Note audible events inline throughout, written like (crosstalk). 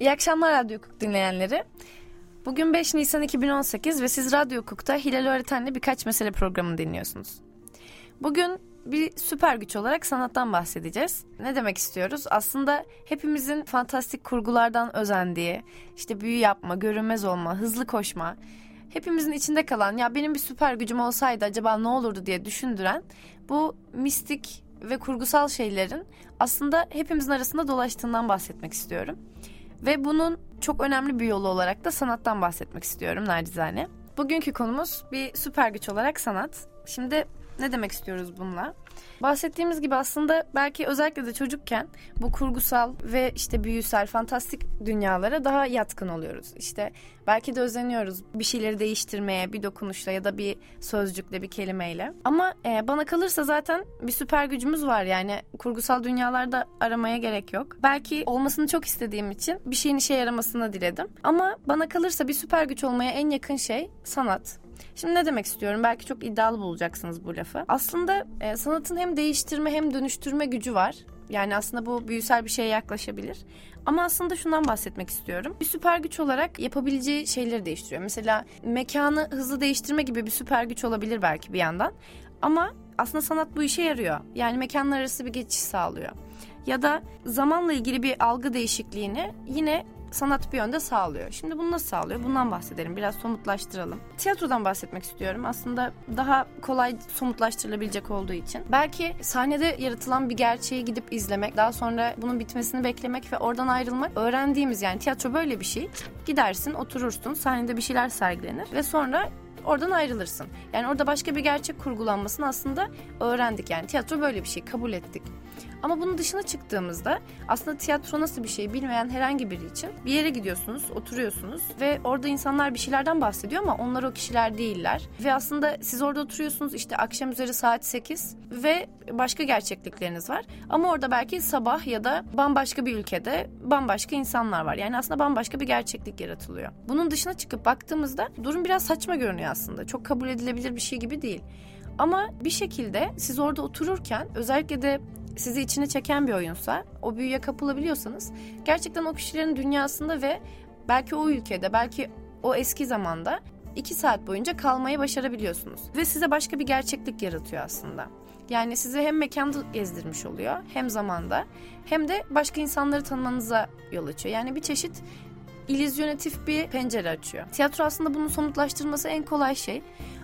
İyi akşamlar Radyo Hukuk dinleyenleri. Bugün 5 Nisan 2018 ve siz Radyo Hukuk'ta Hilal Öğreten'le birkaç mesele programını dinliyorsunuz. Bugün bir süper güç olarak sanattan bahsedeceğiz. Ne demek istiyoruz? Aslında hepimizin fantastik kurgulardan özendiği, işte büyü yapma, görünmez olma, hızlı koşma, hepimizin içinde kalan ya benim bir süper gücüm olsaydı acaba ne olurdu diye düşündüren bu mistik ve kurgusal şeylerin aslında hepimizin arasında dolaştığından bahsetmek istiyorum. Ve bunun çok önemli bir yolu olarak da sanattan bahsetmek istiyorum nacizane. Bugünkü konumuz bir süper güç olarak sanat. Şimdi ne demek istiyoruz bununla? Bahsettiğimiz gibi aslında belki özellikle de çocukken bu kurgusal ve işte büyüsel, fantastik dünyalara daha yatkın oluyoruz. İşte belki de özeniyoruz bir şeyleri değiştirmeye bir dokunuşla ya da bir sözcükle, bir kelimeyle. Ama e, bana kalırsa zaten bir süper gücümüz var yani kurgusal dünyalarda aramaya gerek yok. Belki olmasını çok istediğim için bir şeyin işe yaramasını diledim. Ama bana kalırsa bir süper güç olmaya en yakın şey sanat. Şimdi ne demek istiyorum? Belki çok iddialı bulacaksınız bu lafı. Aslında e, sanatın hem değiştirme hem dönüştürme gücü var. Yani aslında bu büyüsel bir şeye yaklaşabilir. Ama aslında şundan bahsetmek istiyorum. Bir süper güç olarak yapabileceği şeyleri değiştiriyor. Mesela mekanı hızlı değiştirme gibi bir süper güç olabilir belki bir yandan. Ama aslında sanat bu işe yarıyor. Yani mekanlar arası bir geçiş sağlıyor. Ya da zamanla ilgili bir algı değişikliğini yine sanat bir yönde sağlıyor. Şimdi bunu nasıl sağlıyor? Bundan bahsedelim. Biraz somutlaştıralım. Tiyatrodan bahsetmek istiyorum. Aslında daha kolay somutlaştırılabilecek olduğu için. Belki sahnede yaratılan bir gerçeği gidip izlemek, daha sonra bunun bitmesini beklemek ve oradan ayrılmak öğrendiğimiz yani tiyatro böyle bir şey. Gidersin, oturursun, sahnede bir şeyler sergilenir ve sonra oradan ayrılırsın. Yani orada başka bir gerçek kurgulanmasını aslında öğrendik. Yani tiyatro böyle bir şey kabul ettik. Ama bunun dışına çıktığımızda aslında tiyatro nasıl bir şey bilmeyen herhangi biri için bir yere gidiyorsunuz, oturuyorsunuz ve orada insanlar bir şeylerden bahsediyor ama onlar o kişiler değiller. Ve aslında siz orada oturuyorsunuz işte akşam üzeri saat 8 ve başka gerçeklikleriniz var. Ama orada belki sabah ya da bambaşka bir ülkede bambaşka insanlar var. Yani aslında bambaşka bir gerçeklik yaratılıyor. Bunun dışına çıkıp baktığımızda durum biraz saçma görünüyor aslında. Çok kabul edilebilir bir şey gibi değil. Ama bir şekilde siz orada otururken özellikle de sizi içine çeken bir oyunsa, o büyüye kapılabiliyorsanız gerçekten o kişilerin dünyasında ve belki o ülkede, belki o eski zamanda iki saat boyunca kalmayı başarabiliyorsunuz. Ve size başka bir gerçeklik yaratıyor aslında. Yani sizi hem mekanda gezdirmiş oluyor hem zamanda hem de başka insanları tanımanıza yol açıyor. Yani bir çeşit illüzyonatif bir pencere açıyor. Tiyatro aslında bunu somutlaştırması en kolay şey.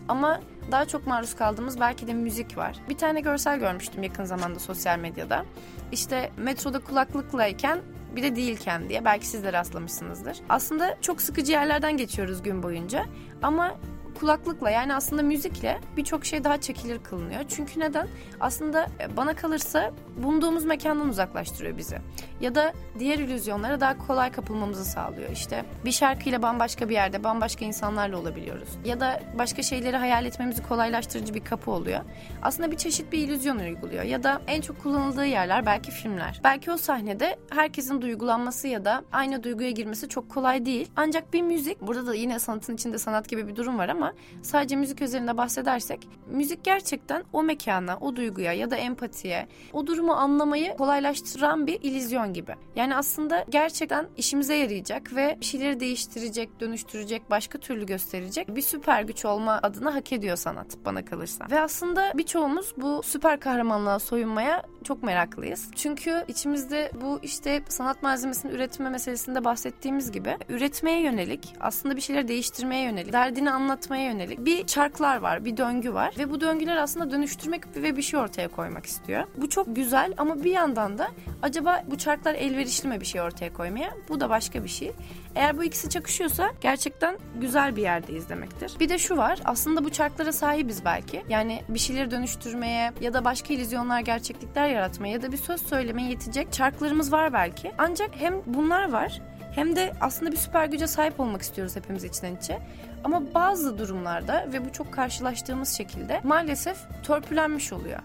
Ama daha çok maruz kaldığımız belki de müzik var. Bir tane görsel görmüştüm yakın zamanda sosyal medyada. İşte metroda kulaklıklayken bir de değilken diye belki siz de rastlamışsınızdır. Aslında çok sıkıcı yerlerden geçiyoruz gün boyunca ama kulaklıkla yani aslında müzikle birçok şey daha çekilir kılınıyor. Çünkü neden? Aslında e, bana kalırsa bulunduğumuz mekandan uzaklaştırıyor bizi. Ya da diğer illüzyonlara daha kolay kapılmamızı sağlıyor. İşte bir şarkıyla bambaşka bir yerde bambaşka insanlarla olabiliyoruz. Ya da başka şeyleri hayal etmemizi kolaylaştırıcı bir kapı oluyor. Aslında bir çeşit bir illüzyon uyguluyor. Ya da en çok kullanıldığı yerler belki filmler. Belki o sahnede herkesin duygulanması ya da aynı duyguya girmesi çok kolay değil. Ancak bir müzik, burada da yine sanatın içinde sanat gibi bir durum var ama sadece müzik üzerinde bahsedersek müzik gerçekten o mekana, o duyguya ya da empatiye, o durumu anlamayı kolaylaştıran bir illüzyon gibi. Yani aslında gerçekten işimize yarayacak ve şeyleri değiştirecek, dönüştürecek, başka türlü gösterecek bir süper güç olma adına hak ediyor sanat bana kalırsa. Ve aslında birçoğumuz bu süper kahramanlığa soyunmaya çok meraklıyız. Çünkü içimizde bu işte sanat malzemesinin üretme meselesinde bahsettiğimiz gibi üretmeye yönelik, aslında bir şeyleri değiştirmeye yönelik, derdini anlatmaya yönelik bir çarklar var, bir döngü var ve bu döngüler aslında dönüştürmek ve bir şey ortaya koymak istiyor. Bu çok güzel ama bir yandan da acaba bu çarklar elverişli mi bir şey ortaya koymaya? Bu da başka bir şey. Eğer bu ikisi çakışıyorsa gerçekten güzel bir yerdeyiz demektir. Bir de şu var aslında bu çarklara sahibiz belki. Yani bir şeyleri dönüştürmeye ya da başka illüzyonlar gerçeklikler yaratmaya ya da bir söz söylemeye yetecek çarklarımız var belki. Ancak hem bunlar var hem de aslında bir süper güce sahip olmak istiyoruz hepimiz içten içe. Ama bazı durumlarda ve bu çok karşılaştığımız şekilde maalesef törpülenmiş oluyor.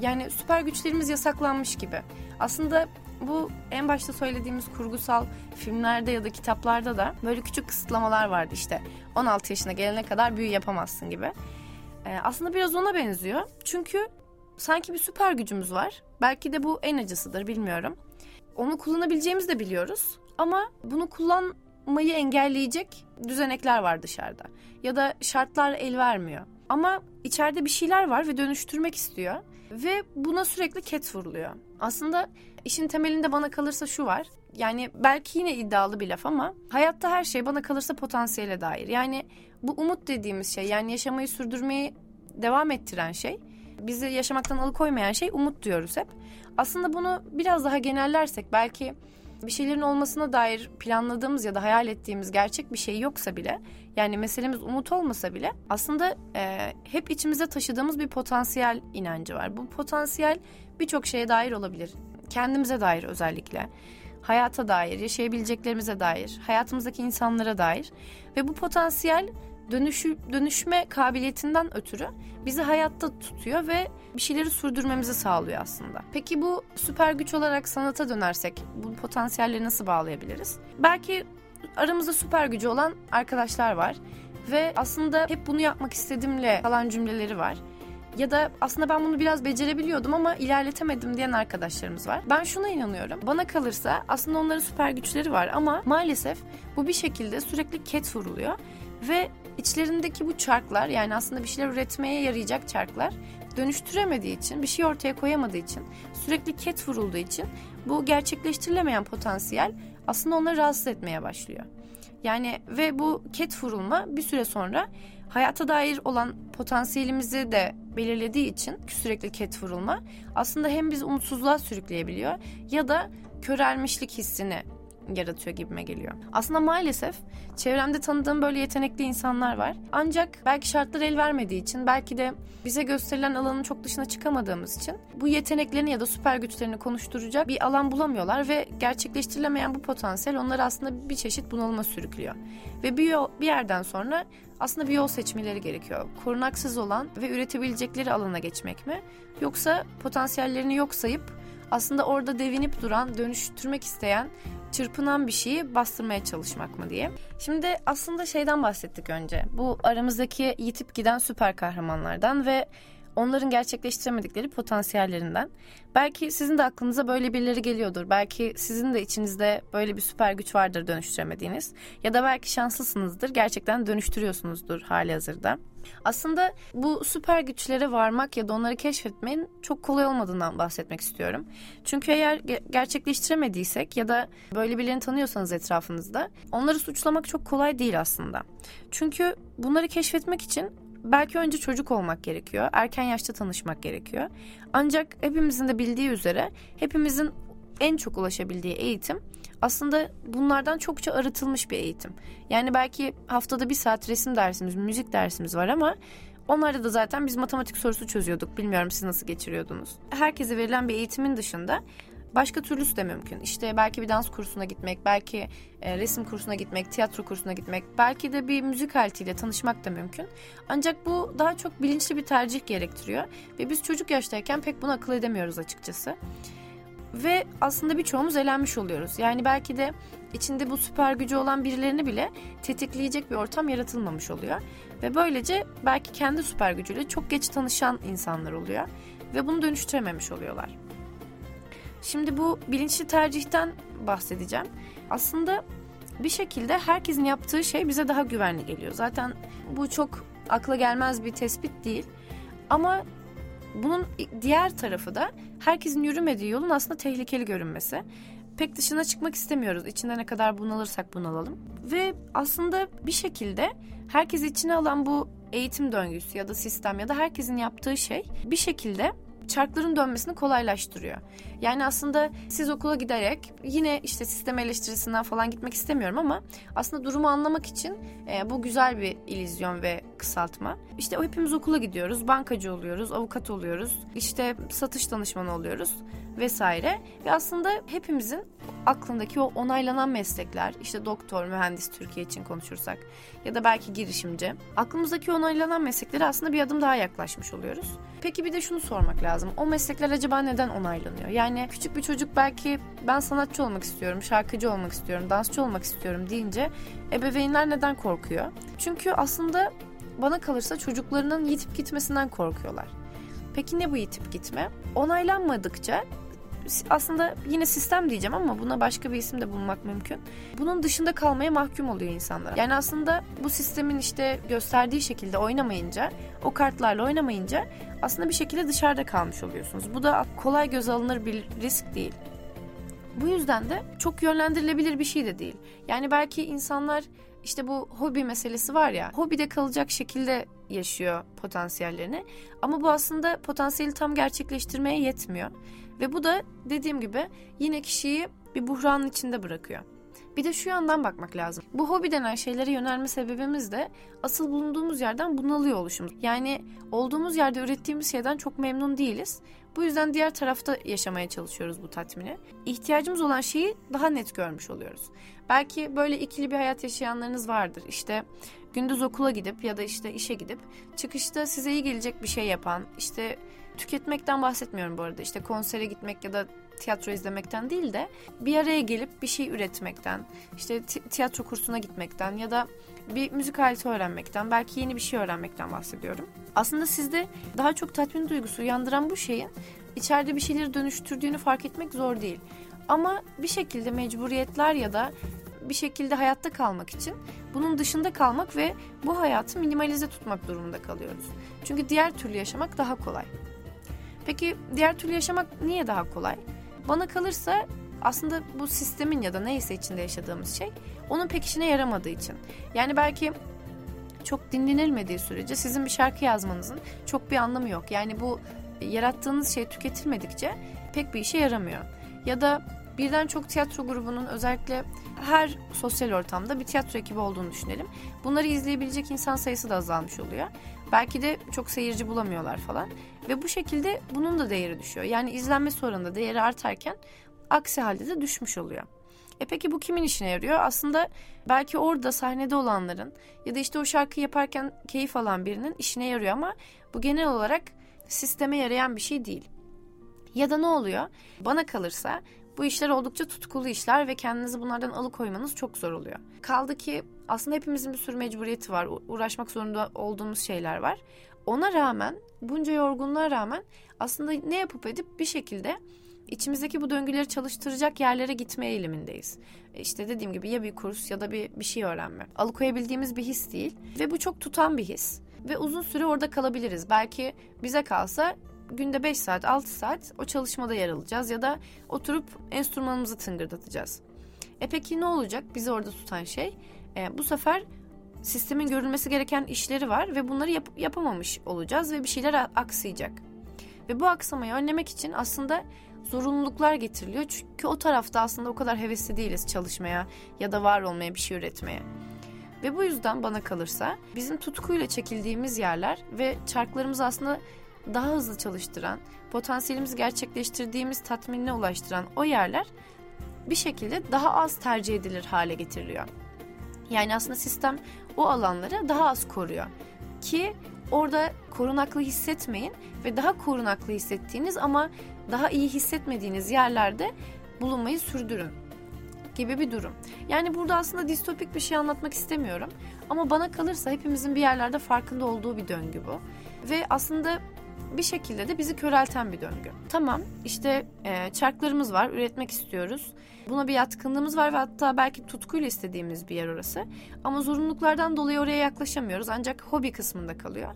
Yani süper güçlerimiz yasaklanmış gibi. Aslında bu en başta söylediğimiz kurgusal filmlerde ya da kitaplarda da böyle küçük kısıtlamalar vardı işte. 16 yaşına gelene kadar büyü yapamazsın gibi. Ee, aslında biraz ona benziyor. Çünkü sanki bir süper gücümüz var. Belki de bu en acısıdır bilmiyorum. Onu kullanabileceğimizi de biliyoruz. Ama bunu kullanmayı engelleyecek düzenekler var dışarıda. Ya da şartlar el vermiyor. Ama içeride bir şeyler var ve dönüştürmek istiyor. Ve buna sürekli ket vuruluyor. Aslında işin temelinde bana kalırsa şu var. Yani belki yine iddialı bir laf ama hayatta her şey bana kalırsa potansiyele dair. Yani bu umut dediğimiz şey yani yaşamayı sürdürmeyi devam ettiren şey bizi yaşamaktan alıkoymayan şey umut diyoruz hep. Aslında bunu biraz daha genellersek belki bir şeylerin olmasına dair planladığımız ya da hayal ettiğimiz gerçek bir şey yoksa bile yani meselemiz umut olmasa bile aslında e, hep içimizde taşıdığımız bir potansiyel inancı var. Bu potansiyel birçok şeye dair olabilir. Kendimize dair özellikle. Hayata dair, yaşayabileceklerimize dair, hayatımızdaki insanlara dair ve bu potansiyel dönüşü, dönüşme kabiliyetinden ötürü bizi hayatta tutuyor ve bir şeyleri sürdürmemizi sağlıyor aslında. Peki bu süper güç olarak sanata dönersek bu potansiyelleri nasıl bağlayabiliriz? Belki aramızda süper gücü olan arkadaşlar var ve aslında hep bunu yapmak istediğimle kalan cümleleri var. Ya da aslında ben bunu biraz becerebiliyordum ama ilerletemedim diyen arkadaşlarımız var. Ben şuna inanıyorum. Bana kalırsa aslında onların süper güçleri var ama maalesef bu bir şekilde sürekli ket vuruluyor. Ve içlerindeki bu çarklar yani aslında bir şeyler üretmeye yarayacak çarklar dönüştüremediği için, bir şey ortaya koyamadığı için, sürekli ket vurulduğu için bu gerçekleştirilemeyen potansiyel aslında onları rahatsız etmeye başlıyor. Yani ve bu ket vurulma bir süre sonra hayata dair olan potansiyelimizi de belirlediği için sürekli ket vurulma aslında hem bizi umutsuzluğa sürükleyebiliyor ya da körelmişlik hissini yaratıyor gibime geliyor. Aslında maalesef çevremde tanıdığım böyle yetenekli insanlar var. Ancak belki şartlar el vermediği için belki de bize gösterilen alanın çok dışına çıkamadığımız için bu yeteneklerini ya da süper güçlerini konuşturacak bir alan bulamıyorlar ve gerçekleştirilemeyen bu potansiyel onları aslında bir çeşit bunalıma sürüklüyor. Ve bir, yol, bir yerden sonra aslında bir yol seçmeleri gerekiyor. Korunaksız olan ve üretebilecekleri alana geçmek mi? Yoksa potansiyellerini yok sayıp aslında orada devinip duran, dönüştürmek isteyen çırpınan bir şeyi bastırmaya çalışmak mı diye. Şimdi aslında şeyden bahsettik önce. Bu aramızdaki yitip giden süper kahramanlardan ve onların gerçekleştiremedikleri potansiyellerinden. Belki sizin de aklınıza böyle birileri geliyordur. Belki sizin de içinizde böyle bir süper güç vardır dönüştüremediğiniz. Ya da belki şanslısınızdır. Gerçekten dönüştürüyorsunuzdur hali hazırda. Aslında bu süper güçlere varmak ya da onları keşfetmenin çok kolay olmadığından bahsetmek istiyorum. Çünkü eğer gerçekleştiremediysek ya da böyle birilerini tanıyorsanız etrafınızda onları suçlamak çok kolay değil aslında. Çünkü bunları keşfetmek için belki önce çocuk olmak gerekiyor. Erken yaşta tanışmak gerekiyor. Ancak hepimizin de bildiği üzere hepimizin en çok ulaşabildiği eğitim aslında bunlardan çokça arıtılmış bir eğitim. Yani belki haftada bir saat resim dersimiz, müzik dersimiz var ama onlarda da zaten biz matematik sorusu çözüyorduk. Bilmiyorum siz nasıl geçiriyordunuz. Herkese verilen bir eğitimin dışında başka türlüsü de mümkün. İşte belki bir dans kursuna gitmek, belki e, resim kursuna gitmek, tiyatro kursuna gitmek, belki de bir müzik aletiyle tanışmak da mümkün. Ancak bu daha çok bilinçli bir tercih gerektiriyor ve biz çocuk yaştayken pek bunu akıl edemiyoruz açıkçası. Ve aslında birçoğumuz elenmiş oluyoruz. Yani belki de içinde bu süper gücü olan birilerini bile tetikleyecek bir ortam yaratılmamış oluyor. Ve böylece belki kendi süper gücüyle çok geç tanışan insanlar oluyor. Ve bunu dönüştürememiş oluyorlar. Şimdi bu bilinçli tercihten bahsedeceğim. Aslında bir şekilde herkesin yaptığı şey bize daha güvenli geliyor. Zaten bu çok akla gelmez bir tespit değil. Ama bunun diğer tarafı da herkesin yürümediği yolun aslında tehlikeli görünmesi. Pek dışına çıkmak istemiyoruz. İçinde ne kadar bunalırsak bunalalım. Ve aslında bir şekilde herkes içine alan bu eğitim döngüsü ya da sistem ya da herkesin yaptığı şey bir şekilde çarkların dönmesini kolaylaştırıyor. Yani aslında siz okula giderek yine işte sistem eleştirisinden falan gitmek istemiyorum ama aslında durumu anlamak için e, bu güzel bir ilizyon ve kısaltma. İşte hepimiz okula gidiyoruz, bankacı oluyoruz, avukat oluyoruz, işte satış danışmanı oluyoruz vesaire. Ve aslında hepimizin aklındaki o onaylanan meslekler, işte doktor, mühendis Türkiye için konuşursak ya da belki girişimci. Aklımızdaki onaylanan mesleklere aslında bir adım daha yaklaşmış oluyoruz. Peki bir de şunu sormak lazım. O meslekler acaba neden onaylanıyor? Yani küçük bir çocuk belki ben sanatçı olmak istiyorum, şarkıcı olmak istiyorum, dansçı olmak istiyorum deyince ebeveynler neden korkuyor? Çünkü aslında bana kalırsa çocuklarının yitip gitmesinden korkuyorlar. Peki ne bu yitip gitme? Onaylanmadıkça aslında yine sistem diyeceğim ama buna başka bir isim de bulmak mümkün. Bunun dışında kalmaya mahkum oluyor insanlar. Yani aslında bu sistemin işte gösterdiği şekilde oynamayınca, o kartlarla oynamayınca aslında bir şekilde dışarıda kalmış oluyorsunuz. Bu da kolay göz alınır bir risk değil. Bu yüzden de çok yönlendirilebilir bir şey de değil. Yani belki insanlar işte bu hobi meselesi var ya, hobide kalacak şekilde yaşıyor potansiyellerini. Ama bu aslında potansiyeli tam gerçekleştirmeye yetmiyor. Ve bu da dediğim gibi yine kişiyi bir buhranın içinde bırakıyor. Bir de şu yandan bakmak lazım. Bu hobi denen şeylere yönelme sebebimiz de asıl bulunduğumuz yerden bunalıyor oluşumuz. Yani olduğumuz yerde ürettiğimiz şeyden çok memnun değiliz. Bu yüzden diğer tarafta yaşamaya çalışıyoruz bu tatmini. İhtiyacımız olan şeyi daha net görmüş oluyoruz. Belki böyle ikili bir hayat yaşayanlarınız vardır. İşte gündüz okula gidip ya da işte işe gidip çıkışta size iyi gelecek bir şey yapan, işte tüketmekten bahsetmiyorum bu arada. İşte konsere gitmek ya da tiyatro izlemekten değil de bir araya gelip bir şey üretmekten, işte tiyatro kursuna gitmekten ya da bir müzik aleti öğrenmekten, belki yeni bir şey öğrenmekten bahsediyorum. Aslında sizde daha çok tatmin duygusu uyandıran bu şeyin içeride bir şeyleri dönüştürdüğünü fark etmek zor değil. Ama bir şekilde mecburiyetler ya da bir şekilde hayatta kalmak için bunun dışında kalmak ve bu hayatı minimalize tutmak durumunda kalıyoruz. Çünkü diğer türlü yaşamak daha kolay. Peki diğer türlü yaşamak niye daha kolay? Bana kalırsa aslında bu sistemin ya da neyse içinde yaşadığımız şey onun pek işine yaramadığı için. Yani belki çok dinlenilmediği sürece sizin bir şarkı yazmanızın çok bir anlamı yok. Yani bu yarattığınız şey tüketilmedikçe pek bir işe yaramıyor. Ya da birden çok tiyatro grubunun özellikle her sosyal ortamda bir tiyatro ekibi olduğunu düşünelim. Bunları izleyebilecek insan sayısı da azalmış oluyor. Belki de çok seyirci bulamıyorlar falan. Ve bu şekilde bunun da değeri düşüyor. Yani izlenme oranında değeri artarken aksi halde de düşmüş oluyor. E peki bu kimin işine yarıyor? Aslında belki orada sahnede olanların ya da işte o şarkıyı yaparken keyif alan birinin işine yarıyor ama bu genel olarak sisteme yarayan bir şey değil. Ya da ne oluyor? Bana kalırsa bu işler oldukça tutkulu işler ve kendinizi bunlardan alıkoymanız çok zor oluyor. Kaldı ki aslında hepimizin bir sürü mecburiyeti var. Uğraşmak zorunda olduğumuz şeyler var. Ona rağmen, bunca yorgunluğa rağmen aslında ne yapıp edip bir şekilde içimizdeki bu döngüleri çalıştıracak yerlere gitme eğilimindeyiz. E işte dediğim gibi ya bir kurs ya da bir, bir şey öğrenme. Alıkoyabildiğimiz bir his değil ve bu çok tutan bir his. Ve uzun süre orada kalabiliriz. Belki bize kalsa günde 5 saat 6 saat o çalışmada yer alacağız ya da oturup enstrümanımızı tıngırdatacağız. E peki ne olacak bizi orada tutan şey? E, bu sefer sistemin görülmesi gereken işleri var ve bunları yap- yapamamış olacağız ve bir şeyler aksayacak. Ve bu aksamayı önlemek için aslında zorunluluklar getiriliyor. Çünkü o tarafta aslında o kadar hevesli değiliz çalışmaya ya da var olmaya bir şey üretmeye. Ve bu yüzden bana kalırsa bizim tutkuyla çekildiğimiz yerler ve çarklarımızı aslında daha hızlı çalıştıran, potansiyelimizi gerçekleştirdiğimiz tatminine ulaştıran o yerler bir şekilde daha az tercih edilir hale getiriliyor. Yani aslında sistem o alanları daha az koruyor. Ki orada korunaklı hissetmeyin ve daha korunaklı hissettiğiniz ama daha iyi hissetmediğiniz yerlerde bulunmayı sürdürün gibi bir durum. Yani burada aslında distopik bir şey anlatmak istemiyorum. Ama bana kalırsa hepimizin bir yerlerde farkında olduğu bir döngü bu. Ve aslında bir şekilde de bizi körelten bir döngü. Tamam işte e, çarklarımız var, üretmek istiyoruz. Buna bir yatkınlığımız var ve hatta belki tutkuyla istediğimiz bir yer orası. Ama zorunluluklardan dolayı oraya yaklaşamıyoruz ancak hobi kısmında kalıyor.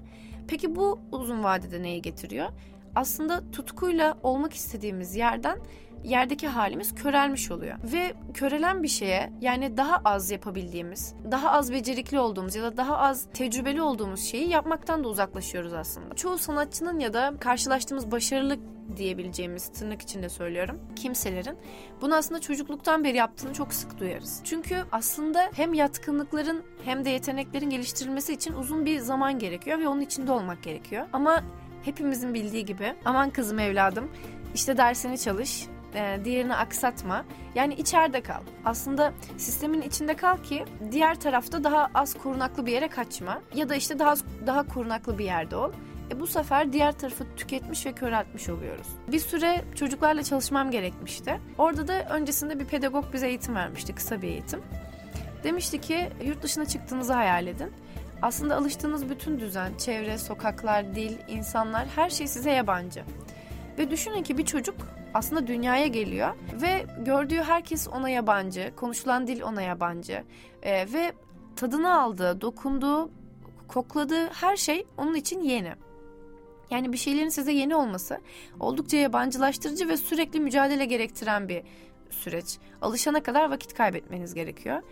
Peki bu uzun vadede neyi getiriyor? Aslında tutkuyla olmak istediğimiz yerden yerdeki halimiz körelmiş oluyor. Ve körelen bir şeye yani daha az yapabildiğimiz, daha az becerikli olduğumuz ya da daha az tecrübeli olduğumuz şeyi yapmaktan da uzaklaşıyoruz aslında. Çoğu sanatçının ya da karşılaştığımız başarılı diyebileceğimiz tırnak içinde söylüyorum kimselerin bunu aslında çocukluktan beri yaptığını çok sık duyarız. Çünkü aslında hem yatkınlıkların hem de yeteneklerin geliştirilmesi için uzun bir zaman gerekiyor ve onun içinde olmak gerekiyor. Ama hepimizin bildiği gibi aman kızım evladım işte dersini çalış, e, diğerini aksatma. Yani içeride kal. Aslında sistemin içinde kal ki diğer tarafta daha az korunaklı bir yere kaçma. Ya da işte daha daha korunaklı bir yerde ol. E bu sefer diğer tarafı tüketmiş ve köreltmiş oluyoruz. Bir süre çocuklarla çalışmam gerekmişti. Orada da öncesinde bir pedagog bize eğitim vermişti, kısa bir eğitim. Demişti ki yurt dışına çıktığınızı hayal edin. Aslında alıştığınız bütün düzen, çevre, sokaklar, dil, insanlar her şey size yabancı. Ve düşünün ki bir çocuk aslında dünyaya geliyor ve gördüğü herkes ona yabancı, konuşulan dil ona yabancı e, ve tadını aldığı, dokunduğu, kokladığı her şey onun için yeni. Yani bir şeylerin size yeni olması oldukça yabancılaştırıcı ve sürekli mücadele gerektiren bir süreç. Alışana kadar vakit kaybetmeniz gerekiyor.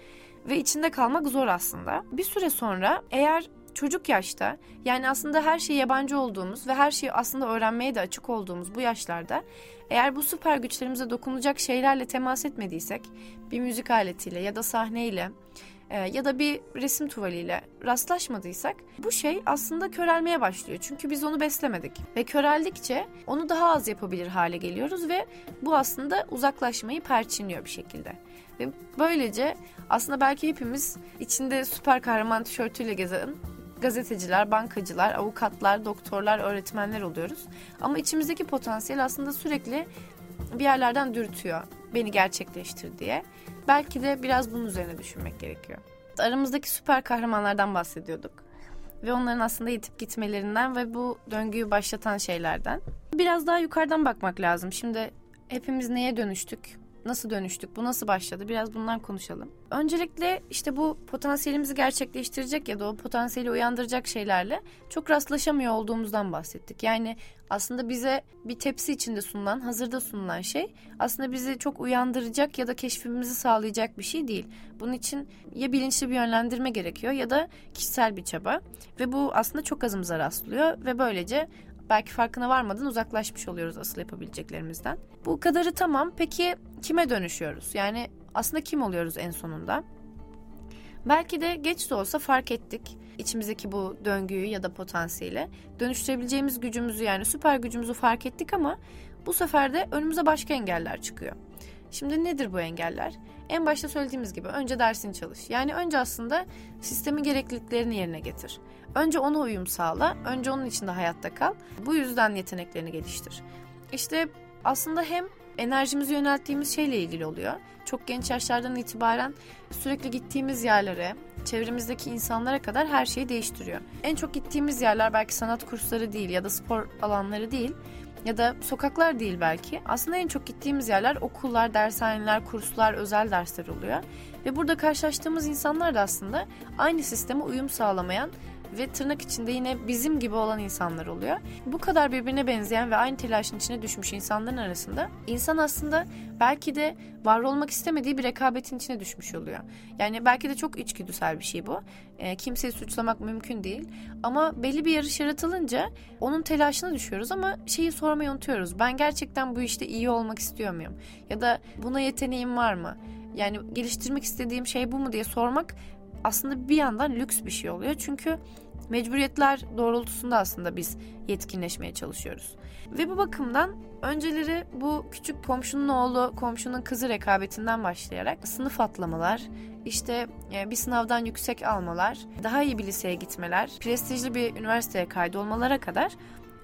Ve içinde kalmak zor aslında. Bir süre sonra eğer çocuk yaşta yani aslında her şey yabancı olduğumuz ve her şeyi aslında öğrenmeye de açık olduğumuz bu yaşlarda eğer bu süper güçlerimize dokunacak şeylerle temas etmediysek bir müzik aletiyle ya da sahneyle e, ya da bir resim tuvaliyle rastlaşmadıysak bu şey aslında körelmeye başlıyor. Çünkü biz onu beslemedik ve köreldikçe onu daha az yapabilir hale geliyoruz ve bu aslında uzaklaşmayı perçinliyor bir şekilde. Ve böylece aslında belki hepimiz içinde süper kahraman tişörtüyle gezen gazeteciler, bankacılar, avukatlar, doktorlar, öğretmenler oluyoruz. Ama içimizdeki potansiyel aslında sürekli bir yerlerden dürtüyor. Beni gerçekleştir diye. Belki de biraz bunun üzerine düşünmek gerekiyor. Aramızdaki süper kahramanlardan bahsediyorduk. Ve onların aslında yitip gitmelerinden ve bu döngüyü başlatan şeylerden. Biraz daha yukarıdan bakmak lazım. Şimdi hepimiz neye dönüştük? Nasıl dönüştük? Bu nasıl başladı? Biraz bundan konuşalım. Öncelikle işte bu potansiyelimizi gerçekleştirecek ya da o potansiyeli uyandıracak şeylerle çok rastlaşamıyor olduğumuzdan bahsettik. Yani aslında bize bir tepsi içinde sunulan, hazırda sunulan şey aslında bizi çok uyandıracak ya da keşfimizi sağlayacak bir şey değil. Bunun için ya bilinçli bir yönlendirme gerekiyor ya da kişisel bir çaba ve bu aslında çok azımıza rastlıyor ve böylece belki farkına varmadan uzaklaşmış oluyoruz asıl yapabileceklerimizden. Bu kadarı tamam. Peki kime dönüşüyoruz? Yani aslında kim oluyoruz en sonunda? Belki de geç de olsa fark ettik içimizdeki bu döngüyü ya da potansiyeli dönüştürebileceğimiz gücümüzü yani süper gücümüzü fark ettik ama bu sefer de önümüze başka engeller çıkıyor. Şimdi nedir bu engeller? En başta söylediğimiz gibi önce dersini çalış. Yani önce aslında sistemin gerekliliklerini yerine getir. Önce ona uyum sağla, önce onun içinde hayatta kal. Bu yüzden yeteneklerini geliştir. İşte aslında hem enerjimizi yönelttiğimiz şeyle ilgili oluyor. Çok genç yaşlardan itibaren sürekli gittiğimiz yerlere, çevremizdeki insanlara kadar her şeyi değiştiriyor. En çok gittiğimiz yerler belki sanat kursları değil ya da spor alanları değil ya da sokaklar değil belki. Aslında en çok gittiğimiz yerler okullar, dershaneler, kurslar, özel dersler oluyor. Ve burada karşılaştığımız insanlar da aslında aynı sisteme uyum sağlamayan ve tırnak içinde yine bizim gibi olan insanlar oluyor. Bu kadar birbirine benzeyen ve aynı telaşın içine düşmüş insanların arasında insan aslında belki de var olmak istemediği bir rekabetin içine düşmüş oluyor. Yani belki de çok içgüdüsel bir şey bu. E, kimseyi suçlamak mümkün değil. Ama belli bir yarış yaratılınca onun telaşına düşüyoruz ama şeyi sormayı unutuyoruz. Ben gerçekten bu işte iyi olmak istiyor muyum? Ya da buna yeteneğim var mı? Yani geliştirmek istediğim şey bu mu diye sormak aslında bir yandan lüks bir şey oluyor. Çünkü mecburiyetler doğrultusunda aslında biz yetkinleşmeye çalışıyoruz. Ve bu bakımdan önceleri bu küçük komşunun oğlu, komşunun kızı rekabetinden başlayarak sınıf atlamalar, işte e, bir sınavdan yüksek almalar, daha iyi bir liseye gitmeler, prestijli bir üniversiteye kaydolmalara kadar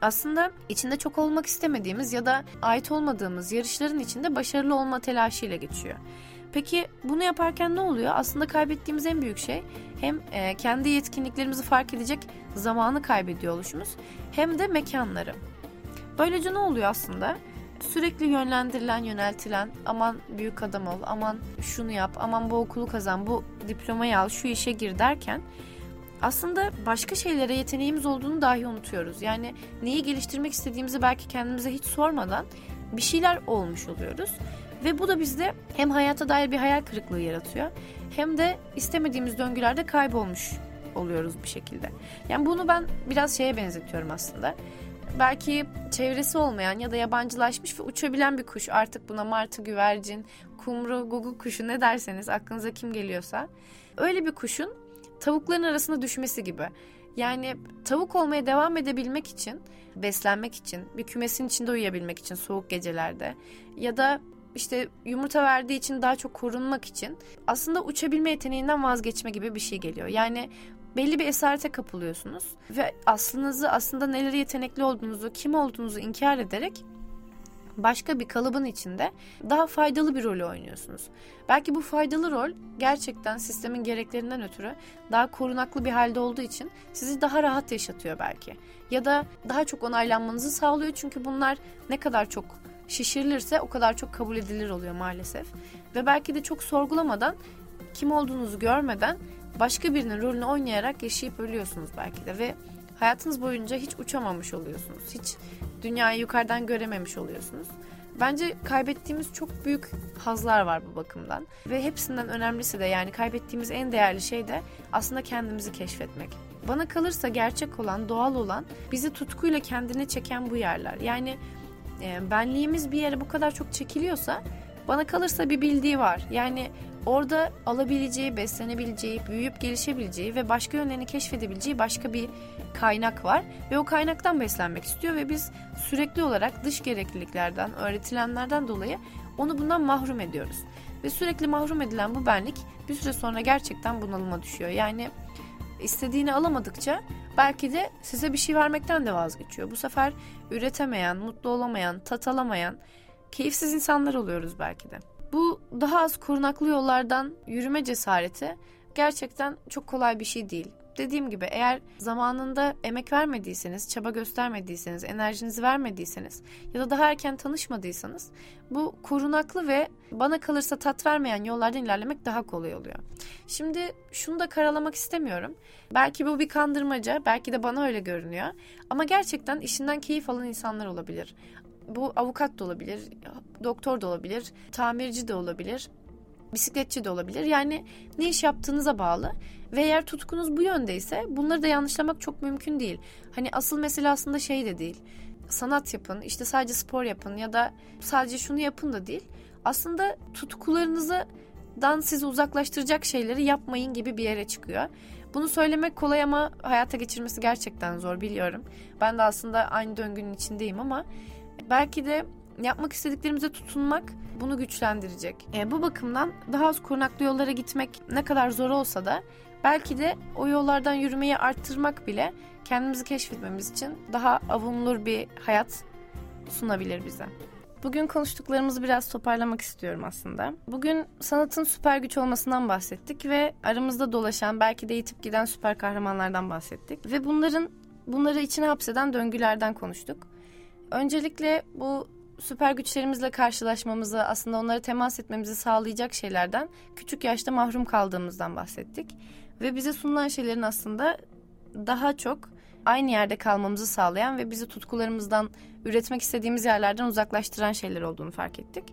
aslında içinde çok olmak istemediğimiz ya da ait olmadığımız yarışların içinde başarılı olma telaşıyla geçiyor. Peki bunu yaparken ne oluyor? Aslında kaybettiğimiz en büyük şey hem e, kendi yetkinliklerimizi fark edecek zamanı kaybediyor oluşumuz hem de mekanları. Böylece ne oluyor aslında? Sürekli yönlendirilen, yöneltilen aman büyük adam ol, aman şunu yap, aman bu okulu kazan, bu diplomayı al, şu işe gir derken aslında başka şeylere yeteneğimiz olduğunu dahi unutuyoruz. Yani neyi geliştirmek istediğimizi belki kendimize hiç sormadan bir şeyler olmuş oluyoruz. Ve bu da bizde hem hayata dair bir hayal kırıklığı yaratıyor hem de istemediğimiz döngülerde kaybolmuş oluyoruz bir şekilde. Yani bunu ben biraz şeye benzetiyorum aslında. Belki çevresi olmayan ya da yabancılaşmış ve uçabilen bir kuş artık buna martı, güvercin, kumru, gugu kuşu ne derseniz aklınıza kim geliyorsa öyle bir kuşun tavukların arasında düşmesi gibi. Yani tavuk olmaya devam edebilmek için, beslenmek için, bir kümesin içinde uyuyabilmek için soğuk gecelerde ya da işte yumurta verdiği için daha çok korunmak için aslında uçabilme yeteneğinden vazgeçme gibi bir şey geliyor. Yani belli bir esarete kapılıyorsunuz ve aslınızı aslında neleri yetenekli olduğunuzu, kim olduğunuzu inkar ederek başka bir kalıbın içinde daha faydalı bir rol oynuyorsunuz. Belki bu faydalı rol gerçekten sistemin gereklerinden ötürü daha korunaklı bir halde olduğu için sizi daha rahat yaşatıyor belki. Ya da daha çok onaylanmanızı sağlıyor çünkü bunlar ne kadar çok şişirilirse o kadar çok kabul edilir oluyor maalesef. Ve belki de çok sorgulamadan kim olduğunuzu görmeden başka birinin rolünü oynayarak yaşayıp ölüyorsunuz belki de ve hayatınız boyunca hiç uçamamış oluyorsunuz. Hiç dünyayı yukarıdan görememiş oluyorsunuz. Bence kaybettiğimiz çok büyük hazlar var bu bakımdan. Ve hepsinden önemlisi de yani kaybettiğimiz en değerli şey de aslında kendimizi keşfetmek. Bana kalırsa gerçek olan, doğal olan, bizi tutkuyla kendine çeken bu yerler. Yani e, benliğimiz bir yere bu kadar çok çekiliyorsa bana kalırsa bir bildiği var. Yani orada alabileceği, beslenebileceği, büyüyüp gelişebileceği ve başka yönlerini keşfedebileceği başka bir kaynak var. Ve o kaynaktan beslenmek istiyor ve biz sürekli olarak dış gerekliliklerden, öğretilenlerden dolayı onu bundan mahrum ediyoruz. Ve sürekli mahrum edilen bu benlik bir süre sonra gerçekten bunalıma düşüyor. Yani istediğini alamadıkça belki de size bir şey vermekten de vazgeçiyor. Bu sefer üretemeyen, mutlu olamayan, tat alamayan, keyifsiz insanlar oluyoruz belki de. Bu daha az korunaklı yollardan yürüme cesareti gerçekten çok kolay bir şey değil. Dediğim gibi eğer zamanında emek vermediyseniz, çaba göstermediyseniz, enerjinizi vermediyseniz ya da daha erken tanışmadıysanız bu korunaklı ve bana kalırsa tat vermeyen yollardan ilerlemek daha kolay oluyor. Şimdi şunu da karalamak istemiyorum. Belki bu bir kandırmaca, belki de bana öyle görünüyor. Ama gerçekten işinden keyif alan insanlar olabilir bu avukat da olabilir, doktor da olabilir, tamirci de olabilir, bisikletçi de olabilir. Yani ne iş yaptığınıza bağlı. Ve eğer tutkunuz bu yöndeyse bunları da yanlışlamak çok mümkün değil. Hani asıl mesele aslında şey de değil. Sanat yapın, işte sadece spor yapın ya da sadece şunu yapın da değil. Aslında tutkularınızı dan sizi uzaklaştıracak şeyleri yapmayın gibi bir yere çıkıyor. Bunu söylemek kolay ama hayata geçirmesi gerçekten zor biliyorum. Ben de aslında aynı döngünün içindeyim ama belki de yapmak istediklerimize tutunmak bunu güçlendirecek. E, bu bakımdan daha az korunaklı yollara gitmek ne kadar zor olsa da belki de o yollardan yürümeyi arttırmak bile kendimizi keşfetmemiz için daha avunulur bir hayat sunabilir bize. Bugün konuştuklarımızı biraz toparlamak istiyorum aslında. Bugün sanatın süper güç olmasından bahsettik ve aramızda dolaşan belki de yitip giden süper kahramanlardan bahsettik. Ve bunların bunları içine hapseden döngülerden konuştuk. Öncelikle bu süper güçlerimizle karşılaşmamızı, aslında onlara temas etmemizi sağlayacak şeylerden küçük yaşta mahrum kaldığımızdan bahsettik. Ve bize sunulan şeylerin aslında daha çok aynı yerde kalmamızı sağlayan ve bizi tutkularımızdan, üretmek istediğimiz yerlerden uzaklaştıran şeyler olduğunu fark ettik.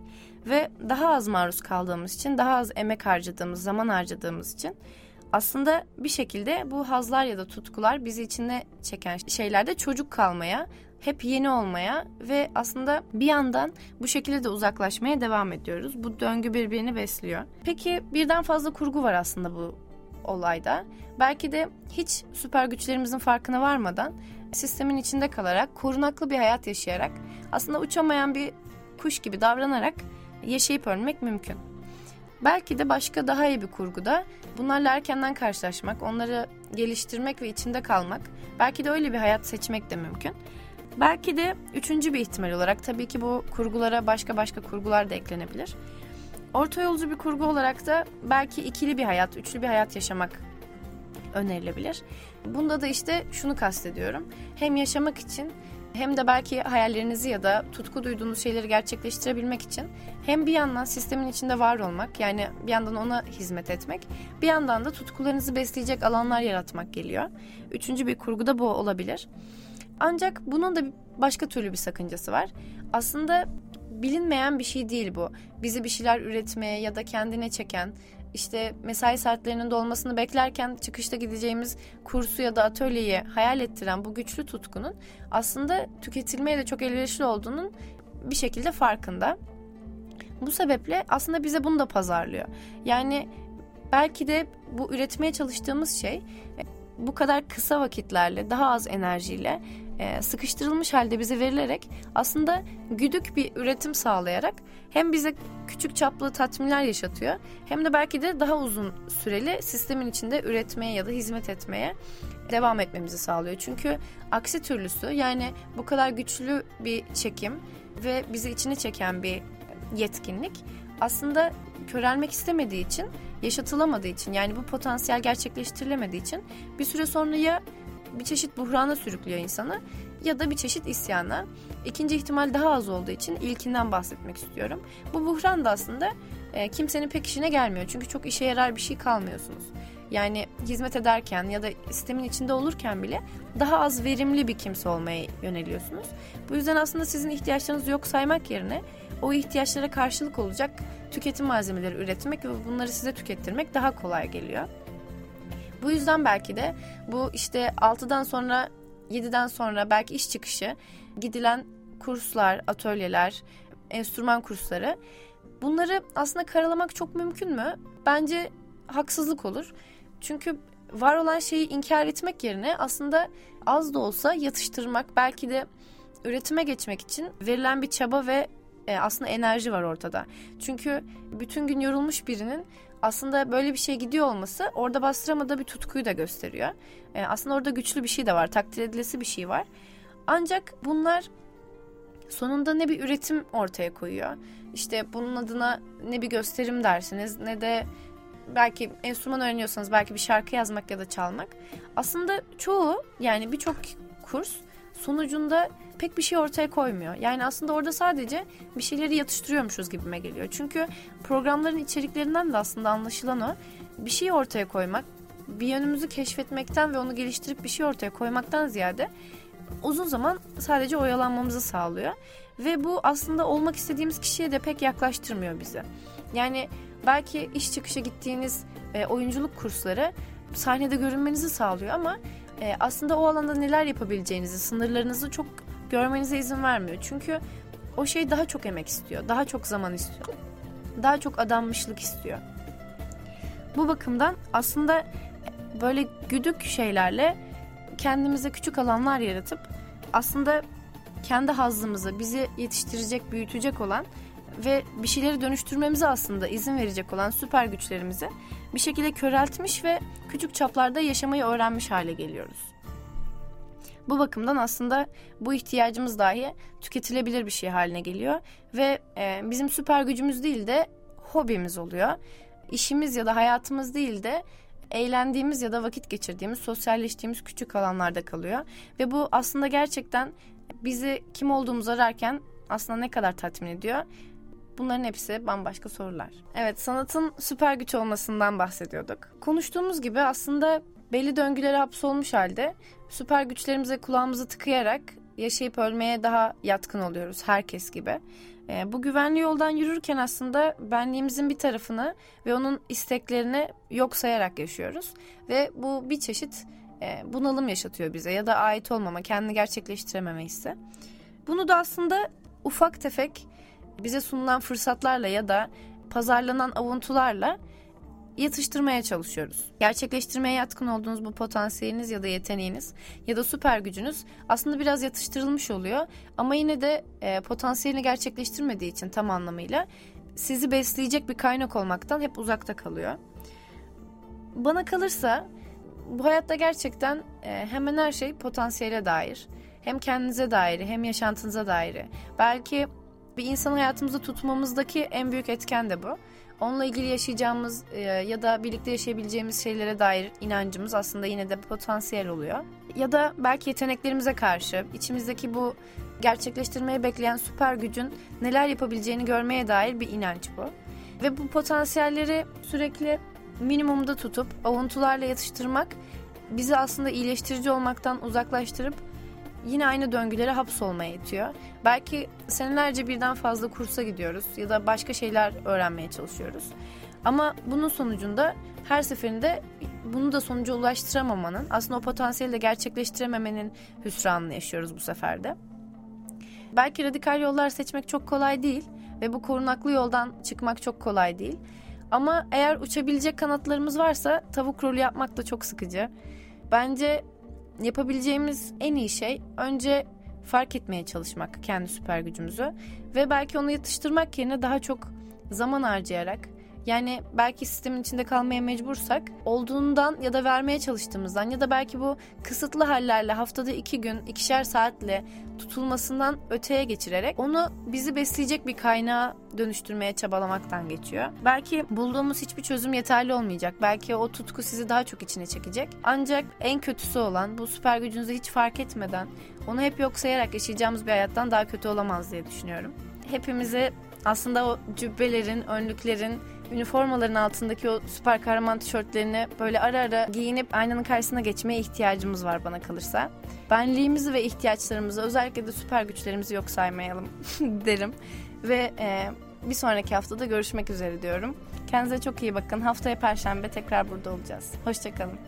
Ve daha az maruz kaldığımız için, daha az emek harcadığımız, zaman harcadığımız için aslında bir şekilde bu hazlar ya da tutkular bizi içine çeken şeylerde çocuk kalmaya, hep yeni olmaya ve aslında bir yandan bu şekilde de uzaklaşmaya devam ediyoruz. Bu döngü birbirini besliyor. Peki birden fazla kurgu var aslında bu olayda. Belki de hiç süper güçlerimizin farkına varmadan sistemin içinde kalarak korunaklı bir hayat yaşayarak aslında uçamayan bir kuş gibi davranarak yaşayıp ölmek mümkün. Belki de başka daha iyi bir kurguda bunlarla erkenden karşılaşmak, onları geliştirmek ve içinde kalmak, belki de öyle bir hayat seçmek de mümkün. Belki de üçüncü bir ihtimal olarak tabii ki bu kurgulara başka başka kurgular da eklenebilir. Orta yolcu bir kurgu olarak da belki ikili bir hayat, üçlü bir hayat yaşamak önerilebilir. Bunda da işte şunu kastediyorum. Hem yaşamak için hem de belki hayallerinizi ya da tutku duyduğunuz şeyleri gerçekleştirebilmek için hem bir yandan sistemin içinde var olmak yani bir yandan ona hizmet etmek bir yandan da tutkularınızı besleyecek alanlar yaratmak geliyor. Üçüncü bir kurgu da bu olabilir. Ancak bunun da başka türlü bir sakıncası var. Aslında bilinmeyen bir şey değil bu. Bizi bir şeyler üretmeye ya da kendine çeken, işte mesai saatlerinin dolmasını beklerken çıkışta gideceğimiz kursu ya da atölyeyi hayal ettiren bu güçlü tutkunun aslında tüketilmeye de çok elverişli olduğunun bir şekilde farkında. Bu sebeple aslında bize bunu da pazarlıyor. Yani belki de bu üretmeye çalıştığımız şey bu kadar kısa vakitlerle, daha az enerjiyle e, sıkıştırılmış halde bize verilerek aslında güdük bir üretim sağlayarak hem bize küçük çaplı tatminler yaşatıyor hem de belki de daha uzun süreli sistemin içinde üretmeye ya da hizmet etmeye devam etmemizi sağlıyor. Çünkü aksi türlüsü yani bu kadar güçlü bir çekim ve bizi içine çeken bir yetkinlik aslında körelmek istemediği için, yaşatılamadığı için yani bu potansiyel gerçekleştirilemediği için bir süre sonra ya bir çeşit buhrana sürüklüyor insanı ya da bir çeşit isyana. İkinci ihtimal daha az olduğu için ilkinden bahsetmek istiyorum. Bu buhran da aslında e, kimsenin pek işine gelmiyor. Çünkü çok işe yarar bir şey kalmıyorsunuz. Yani hizmet ederken ya da sistemin içinde olurken bile daha az verimli bir kimse olmaya yöneliyorsunuz. Bu yüzden aslında sizin ihtiyaçlarınızı yok saymak yerine o ihtiyaçlara karşılık olacak tüketim malzemeleri üretmek ve bunları size tükettirmek daha kolay geliyor. Bu yüzden belki de bu işte 6'dan sonra 7'den sonra belki iş çıkışı gidilen kurslar, atölyeler, enstrüman kursları bunları aslında karalamak çok mümkün mü? Bence haksızlık olur. Çünkü var olan şeyi inkar etmek yerine aslında az da olsa yatıştırmak belki de üretime geçmek için verilen bir çaba ve e, aslında enerji var ortada. Çünkü bütün gün yorulmuş birinin aslında böyle bir şey gidiyor olması orada bastıramadığı bir tutkuyu da gösteriyor. E, aslında orada güçlü bir şey de var, takdir edilesi bir şey var. Ancak bunlar sonunda ne bir üretim ortaya koyuyor. İşte bunun adına ne bir gösterim dersiniz ne de belki enstrüman öğreniyorsanız belki bir şarkı yazmak ya da çalmak. Aslında çoğu yani birçok kurs sonucunda pek bir şey ortaya koymuyor. Yani aslında orada sadece bir şeyleri yatıştırıyormuşuz gibime geliyor. Çünkü programların içeriklerinden de aslında anlaşılan o. Bir şey ortaya koymak, bir yönümüzü keşfetmekten ve onu geliştirip bir şey ortaya koymaktan ziyade uzun zaman sadece oyalanmamızı sağlıyor. Ve bu aslında olmak istediğimiz kişiye de pek yaklaştırmıyor bizi. Yani belki iş çıkışı gittiğiniz e, oyunculuk kursları sahnede görünmenizi sağlıyor ama e, aslında o alanda neler yapabileceğinizi, sınırlarınızı çok görmenize izin vermiyor. Çünkü o şey daha çok emek istiyor, daha çok zaman istiyor, daha çok adanmışlık istiyor. Bu bakımdan aslında böyle güdük şeylerle kendimize küçük alanlar yaratıp aslında kendi hazzımızı bizi yetiştirecek, büyütecek olan ve bir şeyleri dönüştürmemize aslında izin verecek olan süper güçlerimizi bir şekilde köreltmiş ve küçük çaplarda yaşamayı öğrenmiş hale geliyoruz. Bu bakımdan aslında bu ihtiyacımız dahi tüketilebilir bir şey haline geliyor ve e, bizim süper gücümüz değil de hobimiz oluyor. İşimiz ya da hayatımız değil de eğlendiğimiz ya da vakit geçirdiğimiz, sosyalleştiğimiz küçük alanlarda kalıyor. Ve bu aslında gerçekten bizi kim olduğumuzu ararken aslında ne kadar tatmin ediyor? Bunların hepsi bambaşka sorular. Evet sanatın süper güç olmasından bahsediyorduk. Konuştuğumuz gibi aslında belli döngülere hapsolmuş halde süper güçlerimize kulağımızı tıkayarak yaşayıp ölmeye daha yatkın oluyoruz herkes gibi. E, bu güvenli yoldan yürürken aslında benliğimizin bir tarafını ve onun isteklerini yok sayarak yaşıyoruz. Ve bu bir çeşit e, bunalım yaşatıyor bize ya da ait olmama, kendini gerçekleştirememe hissi. Bunu da aslında ufak tefek bize sunulan fırsatlarla ya da pazarlanan avuntularla yatıştırmaya çalışıyoruz. Gerçekleştirmeye yatkın olduğunuz bu potansiyeliniz ya da yeteneğiniz ya da süper gücünüz aslında biraz yatıştırılmış oluyor ama yine de e, potansiyelini gerçekleştirmediği için tam anlamıyla sizi besleyecek bir kaynak olmaktan hep uzakta kalıyor. Bana kalırsa bu hayatta gerçekten e, hemen her şey potansiyele dair. Hem kendinize dair hem yaşantınıza dair. Belki bir insan hayatımızda tutmamızdaki en büyük etken de bu. Onunla ilgili yaşayacağımız e, ya da birlikte yaşayabileceğimiz şeylere dair inancımız aslında yine de potansiyel oluyor. Ya da belki yeteneklerimize karşı içimizdeki bu gerçekleştirmeyi bekleyen süper gücün neler yapabileceğini görmeye dair bir inanç bu. Ve bu potansiyelleri sürekli minimumda tutup avuntularla yatıştırmak bizi aslında iyileştirici olmaktan uzaklaştırıp yine aynı döngülere hapsolmaya itiyor. Belki senelerce birden fazla kursa gidiyoruz ya da başka şeyler öğrenmeye çalışıyoruz. Ama bunun sonucunda her seferinde bunu da sonuca ulaştıramamanın, aslında o potansiyeli de gerçekleştirememenin hüsranını yaşıyoruz bu seferde. Belki radikal yollar seçmek çok kolay değil ve bu korunaklı yoldan çıkmak çok kolay değil. Ama eğer uçabilecek kanatlarımız varsa tavuk rolü yapmak da çok sıkıcı. Bence yapabileceğimiz en iyi şey önce fark etmeye çalışmak kendi süper gücümüzü ve belki onu yatıştırmak yerine daha çok zaman harcayarak Yani belki sistemin içinde kalmaya mecbursak olduğundan ya da vermeye çalıştığımızdan ya da belki bu kısıtlı hallerle haftada iki gün ikişer saatle tutulmasından öteye geçirerek onu bizi besleyecek bir kaynağa dönüştürmeye çabalamaktan geçiyor. Belki bulduğumuz hiçbir çözüm yeterli olmayacak. Belki o tutku sizi daha çok içine çekecek. Ancak en kötüsü olan bu süper gücünüzü hiç fark etmeden onu hep yok sayarak yaşayacağımız bir hayattan daha kötü olamaz diye düşünüyorum. Hepimize aslında o cübbelerin, önlüklerin, üniformaların altındaki o süper kahraman tişörtlerini böyle ara ara giyinip aynanın karşısına geçmeye ihtiyacımız var bana kalırsa. Benliğimizi ve ihtiyaçlarımızı özellikle de süper güçlerimizi yok saymayalım (laughs) derim. Ve e, bir sonraki haftada görüşmek üzere diyorum. Kendinize çok iyi bakın. Haftaya Perşembe tekrar burada olacağız. Hoşçakalın.